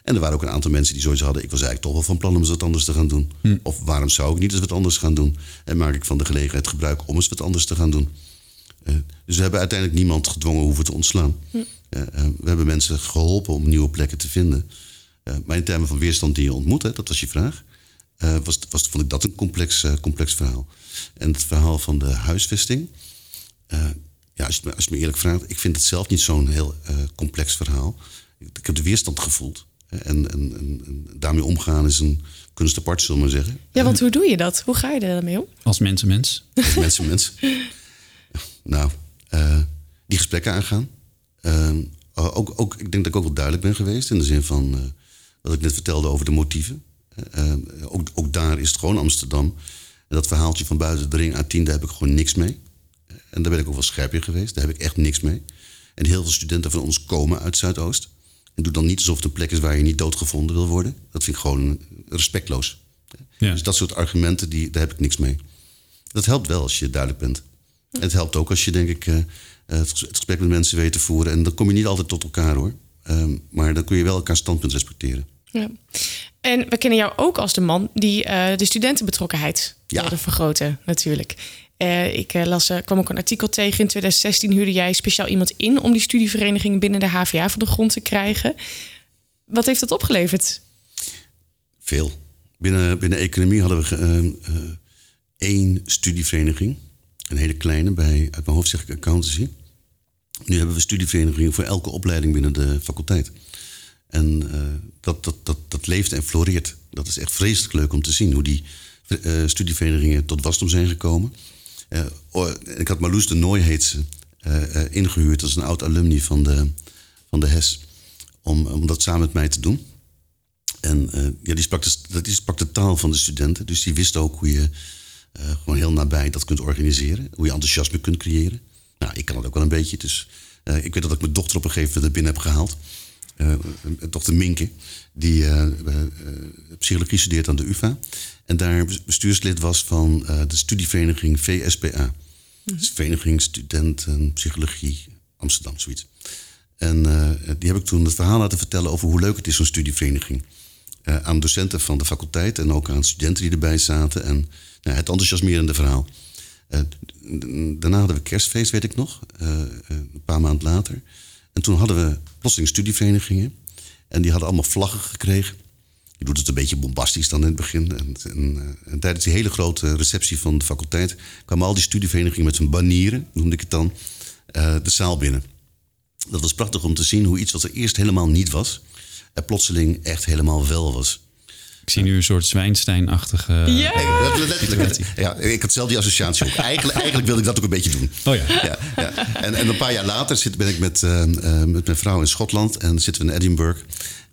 En er waren ook een aantal mensen die zoiets hadden: ik was eigenlijk toch wel van plan om eens wat anders te gaan doen. Of waarom zou ik niet eens wat anders gaan doen? En maak ik van de gelegenheid gebruik om eens wat anders te gaan doen. Eh, dus we hebben uiteindelijk niemand gedwongen hoeven te ontslaan. Eh, eh, we hebben mensen geholpen om nieuwe plekken te vinden. Eh, maar in termen van weerstand die je ontmoet, hè, dat was je vraag, eh, was, was, vond ik dat een complex, eh, complex verhaal. En het verhaal van de huisvesting. eh, ja, als je, me, als je me eerlijk vraagt, ik vind het zelf niet zo'n heel eh, complex verhaal. Ik, ik heb de weerstand gevoeld. hè, En, en, en, en daarmee omgaan is een kunst apart, zullen we maar zeggen. Ja, want hoe doe je dat? Hoe ga je daarmee om? Als mensenmens. Als mensen, mensen. Nou, eh, die gesprekken aangaan. Eh, ook, ook, ik denk dat ik ook wel duidelijk ben geweest in de zin van eh, wat ik net vertelde over de motieven. Eh, eh, ook, ook daar is het gewoon Amsterdam. En dat verhaaltje van buiten de ring A10, daar heb ik gewoon niks mee. En daar ben ik ook wel scherp in geweest. Daar heb ik echt niks mee. En heel veel studenten van ons komen uit Zuidoost. En doe dan niet alsof het een plek is waar je niet doodgevonden wil worden. Dat vind ik gewoon respectloos. Ja. Dus dat soort argumenten, die, daar heb ik niks mee. Dat helpt wel als je duidelijk bent. En het helpt ook als je, denk ik, eh, eh, het gesprek met mensen weet te voeren. En dan kom je niet altijd tot elkaar hoor. Ehm, maar dan kun je wel elkaar standpunt respecteren. Ja. En we kennen jou ook als de man die eh, de studentenbetrokkenheid Ja. wilde vergroten, natuurlijk. Eh, ik eh, las, kwam ook een artikel tegen. In 2016 huurde jij speciaal iemand in om die studievereniging binnen de HVA van de grond te krijgen. Wat heeft dat opgeleverd? Veel. Binnen, binnen economie hadden we één studievereniging. Een hele kleine, bij, uit mijn hoofd zeg ik accountancy. Nu hebben we studieverenigingen voor elke opleiding binnen de faculteit. En eh, dat, dat, dat, dat leeft en floreert. Dat is echt vreselijk leuk om te zien hoe die eh, studieverenigingen tot wasdom zijn gekomen. Eh, oh, ik had Marloes de Nooy, heet eh, eh, ingehuurd. Dat is een oud alumni van de, van de HES. Om, om dat samen met mij te doen. En ja, die, sprak de, dat- sprak de taal van de studenten. Dus die wist ook hoe je gewoon heel nabij dat kunt organiseren. Hoe je enthousiasme kunt creëren. Nou, ik kan het ook wel een beetje. Dus ik weet dat ik mijn dochter op een gegeven moment binnen heb gehaald. Eh, mijn dochter Minke, die eh, eh, eh, psychologie studeert aan de UvA. En daar bestuurslid was van eh, de studievereniging VSPA. Dus Vereniging Studenten Psychologie Amsterdam, zoiets. En eh, die heb ik toen het verhaal laten vertellen over hoe leuk het is, zo'n studievereniging. Eh, aan docenten van de faculteit en ook aan studenten die erbij zaten. En nou, het enthousiasmerende verhaal. Eh, daarna hadden we kerstfeest, weet ik nog. eh, eh, een paar maanden later. En toen hadden we plotseling studieverenigingen. En die hadden allemaal vlaggen gekregen. Je doet het een beetje bombastisch dan in het begin. En, eh, en tijdens die hele grote receptie van de faculteit... kwamen al die studieverenigingen met hun banieren, noemde ik het dan, eh, de zaal binnen. Dat was prachtig om te zien hoe iets wat er eerst helemaal niet was... er plotseling echt helemaal wel was. Ik zie nu een soort Zwijnstein-achtige... Ja. Nee, dat- letterlijk. Ja, ik had zelf die associatie ook. Eigenlijk, eigenlijk wilde ik dat ook een beetje doen. Oh ja. Ja, ja. En, en een paar jaar later zit, ben ik met, eh, eh, met mijn vrouw in Schotland en zitten we in Edinburgh.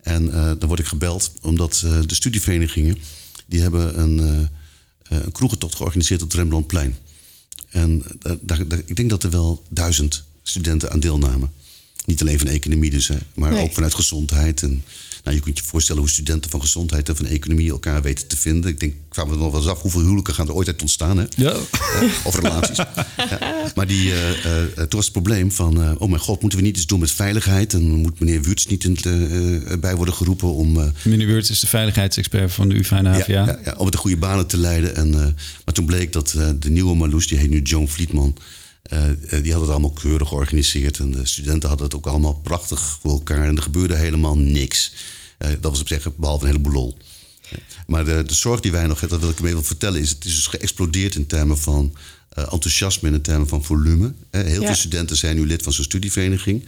En eh, dan word ik gebeld omdat eh, de studieverenigingen... die hebben een, eh, eh, een kroegentocht georganiseerd op het Rembrandtplein. En eh, daar, daar- ik denk dat er wel duizend studenten aan deelnamen. Niet alleen van economie dus, hè, maar Nee. ook vanuit gezondheid. En, nou, je kunt je voorstellen hoe studenten van gezondheid en van economie elkaar weten te vinden. Ik denk, ik vraag me nog wel eens af hoeveel huwelijken gaan er ooit uit ontstaan. Hè? Ja. Eh, of relaties. ja. Maar die, eh, eh, toen was het probleem van... eh, oh mijn god, moeten we niet iets doen met veiligheid? En moet meneer Wurts niet in eh, bij worden geroepen om... eh, Meneer Weerts is de veiligheidsexpert van de UvA en HVA. ja, ja, ja, om het de goede banen te leiden. En, eh, maar toen bleek dat eh, de nieuwe Marloes, die heet nu Joan Vlietman... eh, eh, die had het allemaal keurig georganiseerd. En de studenten hadden het ook allemaal prachtig voor elkaar. En er gebeurde helemaal niks. Eh, dat was op zich behalve een heleboel lol. Maar de, de zorg die wij nog hebben, dat wil ik mee wil vertellen... is het is dus geëxplodeerd in termen van enthousiasme... en in termen van volume. Heel Ja. veel studenten zijn nu lid van zo'n studievereniging.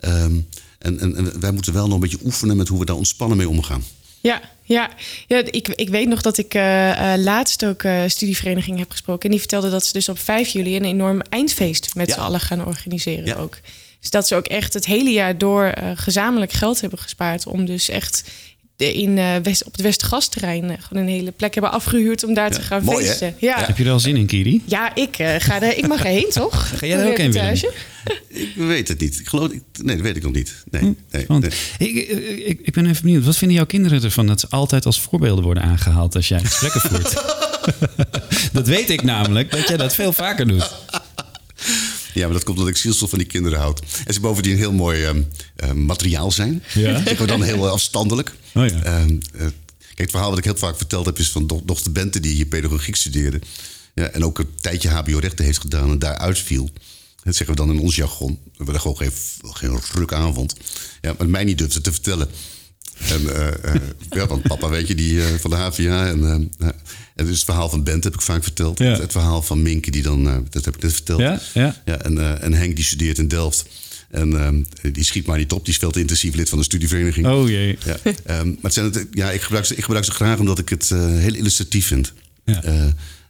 Ehm, en, en, en wij moeten wel nog een beetje oefenen... met hoe we daar ontspannen mee omgaan. Ja, ja. ja ik, ik weet nog dat ik eh, eh, laatst ook eh studievereniging heb gesproken. En die vertelde dat ze dus op 5 juli een enorm eindfeest met Ja. z'n allen gaan organiseren Ja. ook. Dus dat ze ook echt het hele jaar door gezamenlijk geld hebben gespaard om dus echt in, eh, West, op het Westergasterrein eh, gewoon een hele plek hebben afgehuurd om daar te gaan mooi, hè? feesten. Ja. Heb je er al zin in, Kiri? Ja, ik, eh, ga er, ik mag erheen, toch? Ga jij er ook heen, Willem? Ik weet het niet. Ik geloof, ik- nee, dat weet ik nog niet. Nee, Hm, nee, Want nee. ik, ik, ik ben even benieuwd. Wat vinden jouw kinderen ervan dat ze altijd als voorbeelden worden aangehaald als jij gesprekken voert? dat weet ik namelijk, dat jij dat veel vaker doet. Ja, maar dat komt omdat ik zielsel van die kinderen houd. En ze bovendien heel mooi ehm, ehm, materiaal zijn. Ja? Ik word dan heel eh, afstandelijk. Oh ja. Ehm, eh, kijk, het verhaal wat ik heel vaak verteld heb... is van do- dochter Bente die hier pedagogiek studeerde. Ja, en ook een tijdje hbo-rechten heeft gedaan en daar uitviel. Dat zeggen we dan in ons jargon. We er gewoon geen, geen ruk aan vond. Ja, maar mij niet durfde te vertellen. En, eh, ja, want papa, weet je, die van de HVA. En, en dus het verhaal van Bent heb ik vaak verteld. Ja. Het verhaal van Minke, die dan, eh, dat heb ik net verteld. Ja, ja. en, eh, en Henk, die studeert in Delft. En ehm, die schiet maar niet op, die is veel te intensief lid van de studievereniging. Oh jee. Ja, ehm, maar het zijn het, ja, ik, gebruik ze, ik gebruik ze graag omdat ik het eh, heel illustratief vind. Ja.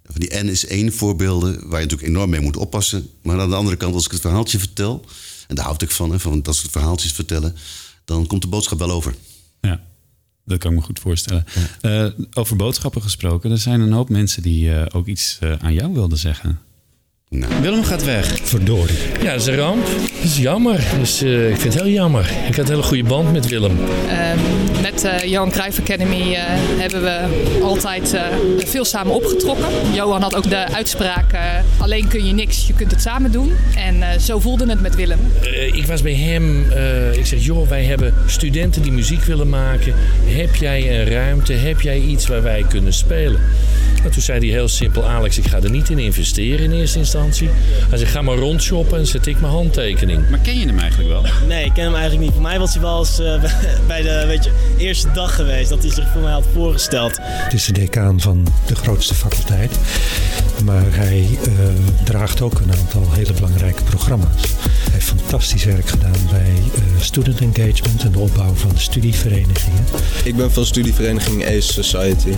Van die N is één voorbeelden waar je natuurlijk enorm mee moet oppassen. Maar aan de andere kant, als ik het verhaaltje vertel, en daar houd ik van, hè, van dat soort verhaaltjes vertellen, dan komt de boodschap wel over. Dat kan ik me goed voorstellen. Eh, over boodschappen gesproken, er zijn een hoop mensen die eh, ook iets eh, aan jou wilden zeggen. Nou, Willem gaat weg. Verdorie. Ja, dat is een ramp. Dat is jammer. Dus eh, ik vind het heel jammer. Ik had een hele goede band met Willem. Ehm, met de Johan Cruijff Academy eh, hebben we altijd eh, veel samen opgetrokken. Johan had ook de uitspraak, eh, alleen kun je niks, je kunt het samen doen. En eh, zo voelde het met Willem. Eh, ik was bij hem. eh, ik zeg, joh, wij hebben studenten die muziek willen maken. Heb jij een ruimte? Heb jij iets waar wij kunnen spelen? Nou, toen zei hij heel simpel, Alex, ik ga er niet in investeren in eerste instantie. Hij zegt, ga maar rondshoppen en zet ik mijn handtekening. Maar ken je hem eigenlijk wel? Nee, ik ken hem eigenlijk niet. Voor mij was hij wel eens eh, bij de weet je, eerste dag geweest. Dat hij zich voor mij had voorgesteld. Het is de decaan van de grootste faculteit. Maar hij eh, draagt ook een aantal hele belangrijke programma's. Hij heeft fantastisch werk gedaan bij eh, student engagement en de opbouw van de studieverenigingen. Ik ben van studievereniging Ace Society.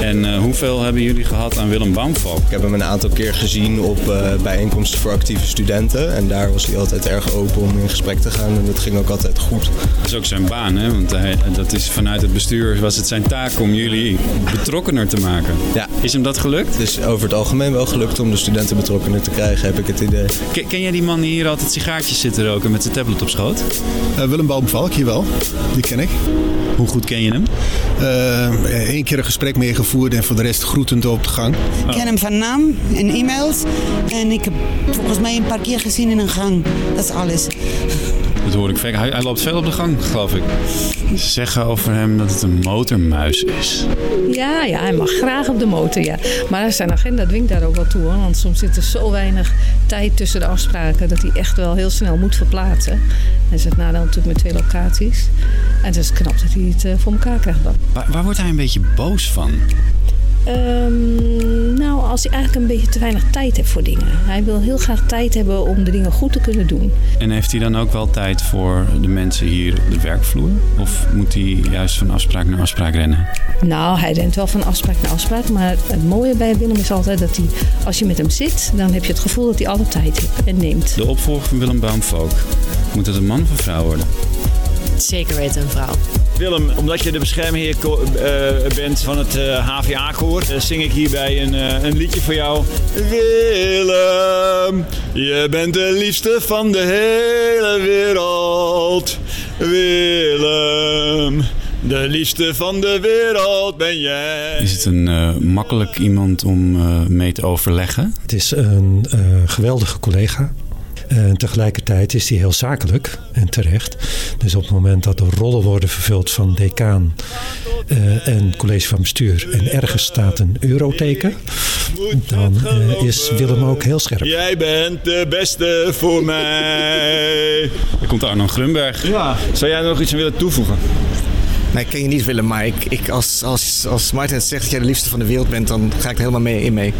En eh, hoeveel hebben jullie gehad aan Willem Baumvalk? Ik heb hem een aantal keer gezien op eh, bijeenkomsten voor actieve studenten. En daar was hij altijd erg open om in gesprek te gaan. En dat ging ook altijd goed. Dat is ook zijn baan, hè? Want hij, dat is vanuit het bestuur was het zijn taak om jullie betrokkener te maken. Ja. Is hem dat gelukt? Het is over het algemeen wel gelukt om de studenten betrokkener te krijgen, heb ik het idee. Ken, ken jij die man die hier altijd sigaartjes zit te roken met zijn tablet op schoot? Willem Baumvalk, hier wel. Die ken ik. Hoe goed ken je hem? Eén keer een gesprek mee gevoerd en voor de rest groetend op de gang. Ik ken hem van naam en e-mails. En ik heb volgens mij een paar keer gezien in een gang. Dat is alles. Dat hoor ik vaak. Hij, hij loopt veel op de gang, geloof ik. Ze zeggen over hem dat het een motormuis is. Ja, ja, hij mag graag op de motor, ja. Maar zijn agenda dwingt daar ook wel toe, hoor. Want soms zit er zo weinig tijd tussen de afspraken... dat hij echt wel heel snel moet verplaatsen. En zit nadeel natuurlijk met twee locaties. En het is knap dat hij het eh, voor elkaar krijgt dan. Waar, waar wordt hij een beetje boos van? Ehm, nou, als hij eigenlijk een beetje te weinig tijd heeft voor dingen. Hij wil heel graag tijd hebben om de dingen goed te kunnen doen. En heeft hij dan ook wel tijd voor de mensen hier op de werkvloer? Of moet hij juist van afspraak naar afspraak rennen? Nou, hij rent wel van afspraak naar afspraak. Maar het mooie bij Willem is altijd dat hij, als je met hem zit, dan heb je het gevoel dat hij altijd tijd heeft en neemt. De opvolger van Willem Baumvalk. Moet het een man of een vrouw worden? Zeker weten een vrouw. Willem, omdat je de beschermheer eh, bent van het HVA-koor, zing ik hierbij een, eh, een liedje voor jou. Willem, je bent de liefste van de hele wereld. Willem, de liefste van de wereld ben jij. Is het een eh, makkelijk iemand om eh, mee te overleggen? Het is een eh, geweldige collega. En tegelijkertijd is hij heel zakelijk en terecht. Dus op het moment dat er rollen worden vervuld van decaan eh, en college van bestuur en ergens staat een euroteken, dan eh, is Willem ook heel scherp. Jij bent de beste voor mij. Er komt Arno Grunberg. Ja. Zou jij nog iets aan willen toevoegen? Nee, ik ken je niet Willem, maar ik, ik als, als, als Martin zegt dat jij de liefste van de wereld bent, dan ga ik er helemaal mee in mee.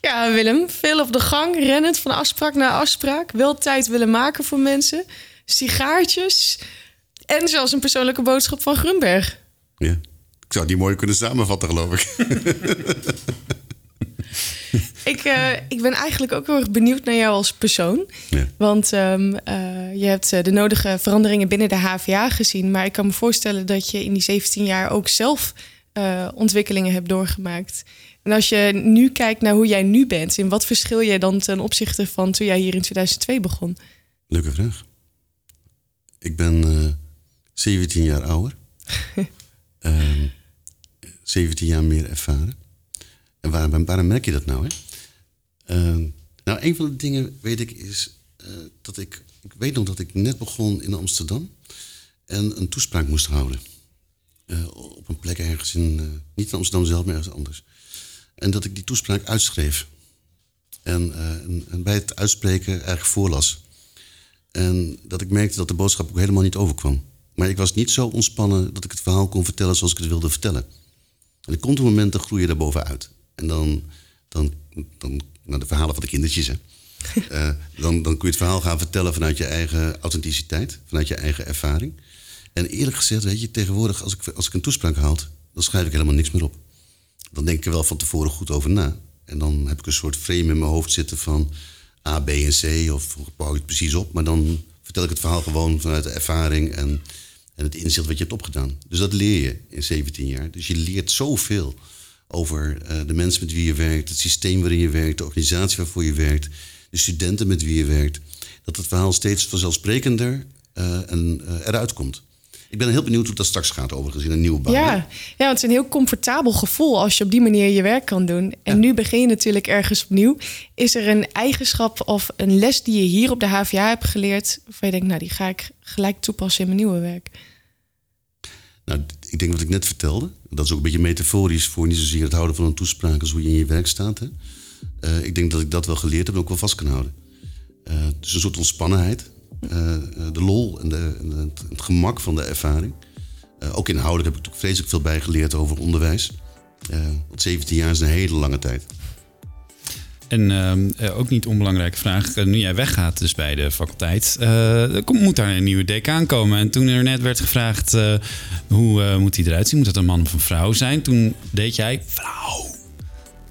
Ja, Willem, veel op de gang, rennend van afspraak naar afspraak. Wel tijd willen maken voor mensen. Sigaartjes. En zelfs een persoonlijke boodschap van Grunberg. Ja. Ik zou die mooi kunnen samenvatten, geloof ik. Ik, eh, ik ben eigenlijk ook heel erg benieuwd naar jou als persoon. Ja. Want ehm, eh, je hebt eh, de nodige veranderingen binnen de HVA gezien. Maar ik kan me voorstellen dat je in die 17 jaar ook zelf ontwikkelingen hebt doorgemaakt. En als je nu kijkt naar hoe jij nu bent, in wat verschil jij dan ten opzichte van toen jij hier in 2002 begon? Leuke vraag. Ik ben eh 17 jaar ouder. Ehm, 17 jaar meer ervaren. En waarom, waarom merk je dat nou? Hè? Ehm, nou, een van de dingen weet ik is eh, dat ik... Ik weet nog dat ik net begon in Amsterdam en een toespraak moest houden. Eh, op een plek ergens in... eh, niet in Amsterdam zelf, maar ergens anders. En dat ik die toespraak uitschreef. En, eh, en, en bij het uitspreken eigenlijk voorlas. En dat ik merkte dat de boodschap ook helemaal niet overkwam. Maar ik was niet zo ontspannen dat ik het verhaal kon vertellen zoals ik het wilde vertellen. En er komt een moment, dan groei je daar bovenuit. En dan, dan, dan nou, de verhalen van de kindertjes, hè. Eh, dan, dan kun je het verhaal gaan vertellen vanuit je eigen authenticiteit, vanuit je eigen ervaring. En eerlijk gezegd, weet je, tegenwoordig, als ik, als ik een toespraak houd, dan schrijf ik helemaal niks meer op. Dan denk ik er wel van tevoren goed over na. En dan heb ik een soort frame in mijn hoofd zitten van A, B en C, of hoe bouw ik het precies op. Maar dan vertel ik het verhaal gewoon vanuit de ervaring en, en het inzicht wat je hebt opgedaan. Dus dat leer je in 17 jaar. Dus je leert zoveel over eh, de mensen met wie je werkt, het systeem waarin je werkt, de organisatie waarvoor je werkt, de studenten met wie je werkt. Dat het verhaal steeds vanzelfsprekender eh, en, eh, eruit komt. Ik ben heel benieuwd hoe dat straks gaat, overigens, in een nieuwe baan. hè? Ja. ja, want het is een heel comfortabel gevoel als je op die manier je werk kan doen. En nu begin je natuurlijk ergens opnieuw. Is er een eigenschap of een les die je hier op de HVA hebt geleerd... waarvan je denkt, nou, die ga ik gelijk toepassen in mijn nieuwe werk? Nou, ik denk wat ik net vertelde. Dat is ook een beetje metaforisch voor niet zozeer het houden van een toespraak als hoe je in je werk staat. Hè? Eh, ik denk dat ik dat wel geleerd heb en ook wel vast kan houden. Eh, dus een soort ontspannenheid. Eh, eh, de lol en, de, en het, gemak van de ervaring. Eh, ook inhoudelijk heb ik natuurlijk vreselijk veel bijgeleerd over onderwijs. Want 17 jaar is een hele lange tijd. En ehm, eh, ook niet onbelangrijke vraag. nu jij weggaat dus bij de faculteit, komt- moet daar een nieuwe decaan komen. En toen er net werd gevraagd, hoe moet die eruit zien? Moet dat een man of een vrouw zijn? Toen deed jij vrouw.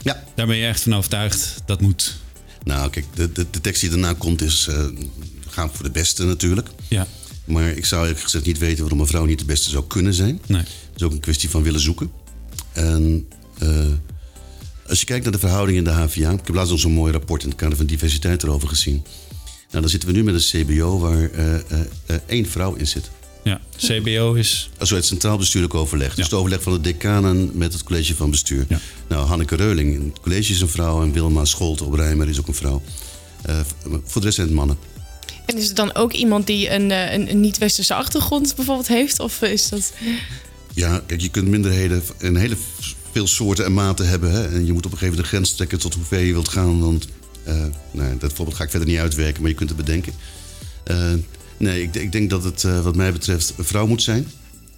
Ja. Daar ben je echt van overtuigd, dat moet. Nou, kijk, de, de, de tekst die daarna komt is... gaan voor de beste natuurlijk. Ja. Maar ik zou eerlijk gezegd niet weten waarom een vrouw niet de beste zou kunnen zijn. Nee. Het is ook een kwestie van willen zoeken. En eh, als je kijkt naar de verhouding in de HVA... Ik heb laatst nog zo'n mooi rapport in het kader van diversiteit erover gezien. Nou, dan zitten we nu met een CBO waar eh, eh, één vrouw in zit. Ja, CBO is... Also het Centraal Bestuurlijk Overleg. Dus het overleg van de decanen met het college van bestuur. Nou, Hanneke Reuling in het college is een vrouw... en Wilma Scholte op Rijmer is ook een vrouw. Voor de rest zijn het mannen. En is het dan ook iemand die een, eh, een, een niet-westerse achtergrond bijvoorbeeld heeft? Of is dat... Ja, kijk, je kunt minderheden in hele veel soorten en maten hebben. Hè? En je moet op een gegeven moment de grens trekken tot hoe ver je wilt gaan. Want, eh, nou, dat voorbeeld ga ik verder niet uitwerken, maar je kunt het bedenken. Eh, nee, ik, ik denk dat het eh, wat mij betreft een vrouw moet zijn.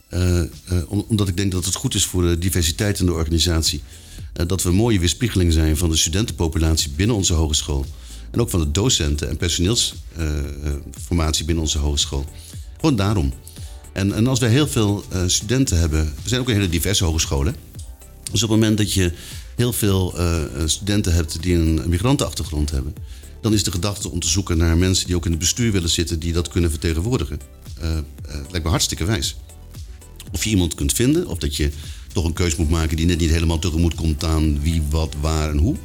Eh, eh, om- omdat ik denk dat het goed is voor de diversiteit in de organisatie. Eh, dat we een mooie weerspiegeling zijn van de studentenpopulatie binnen onze hogeschool. En ook van de docenten en personeelsformatie binnen onze hogeschool. Gewoon daarom. En, en als wij heel veel eh, studenten hebben, we zijn ook een hele diverse hogeschool. hè? Dus op het moment dat je heel veel eh, studenten hebt die een migrantenachtergrond hebben, dan is de gedachte om te zoeken naar mensen die ook in het bestuur willen zitten, die dat kunnen vertegenwoordigen. Eh, lijkt me hartstikke wijs. Of je iemand kunt vinden, of dat je toch een keus moet maken die net niet helemaal tegemoet komt aan wie, wat, waar en hoe.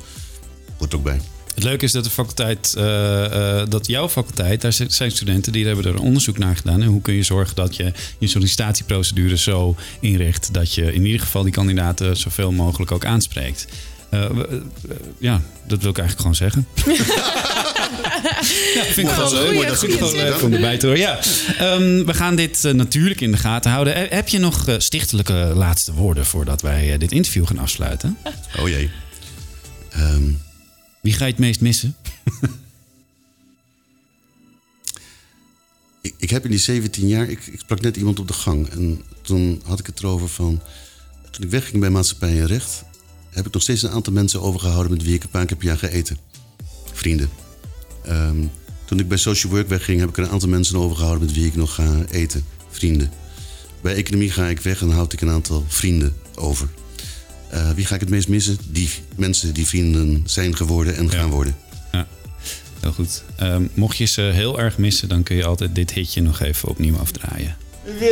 Hoort ook bij. Het leuke is dat de faculteit, eh, eh, dat jouw faculteit, daar zijn studenten die hebben er een onderzoek naar gedaan. En hoe kun je zorgen dat je je sollicitatieprocedure zo inricht dat je in ieder geval die kandidaten zoveel mogelijk ook aanspreekt. Eh, ja, dat wil ik eigenlijk gewoon zeggen. Ja, vind ik Nou, gewoon leuk. goeie- Dat vind ik goeie gewoon leuk om erbij te horen. Ja. Ehm, we gaan dit natuurlijk in de gaten houden. Heb je nog stichtelijke laatste woorden voordat wij dit interview gaan afsluiten? Oh jee. Ehm, Wie ga je het meest missen? ik, ik heb in die 17 jaar, ik, ik sprak net iemand op de gang. En toen had ik het erover van. Toen ik wegging bij Maatschappij en Recht, heb ik nog steeds een aantal mensen overgehouden met wie ik een paar keer per jaar ga eten. Vrienden. Ehm, toen ik bij Social Work wegging, heb ik er een aantal mensen overgehouden met wie ik nog ga eten. Vrienden. Bij economie ga ik weg en houd ik een aantal vrienden over. Eh, wie ga ik het meest missen? Die mensen die vrienden zijn geworden en gaan worden. Heel goed. Ehm, mocht je ze heel erg missen, dan kun je altijd dit hitje nog even opnieuw afdraaien. Willem,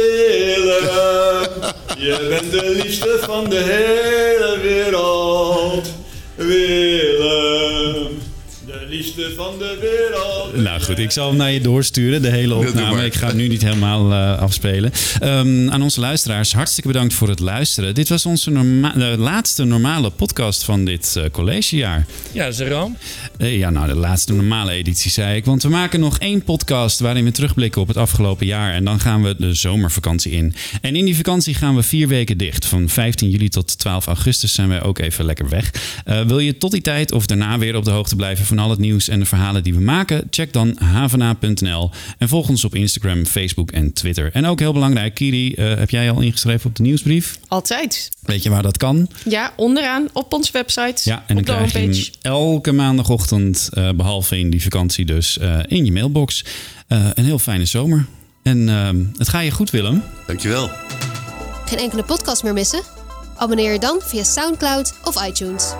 je bent de liefste van de hele wereld. Willem, liefste van de wereld. Nou goed, ik zal hem naar je doorsturen, de hele opname. Ik ga het nu niet helemaal eh, afspelen. Ehm, aan onze luisteraars, hartstikke bedankt voor het luisteren. Dit was onze norma- de laatste normale podcast van dit eh, collegejaar. Ja, dat is een ramp. Eh, ja, nou, de laatste normale editie zei ik. Want we maken nog één podcast waarin we terugblikken op het afgelopen jaar. En dan gaan we de zomervakantie in. En in die vakantie gaan we vier weken dicht. Van 15 juli tot 12 augustus zijn wij ook even lekker weg. Eh, wil je tot die tijd of daarna weer op de hoogte blijven van al het nieuws en de verhalen die we maken? Check dan havena.nl. En volg ons op Instagram, Facebook en Twitter. En ook heel belangrijk, Kiri, eh, heb jij al ingeschreven op de nieuwsbrief? Altijd. Weet je waar dat kan? Ja, onderaan op onze website. Ja, en dan op de krijg je hem homepage. elke maandagochtend, eh, behalve in die vakantie dus, eh, in je mailbox. Eh, een heel fijne zomer. En ehm, het gaat je goed, Willem. Dankjewel. Geen enkele podcast meer missen? Abonneer je dan via SoundCloud of iTunes.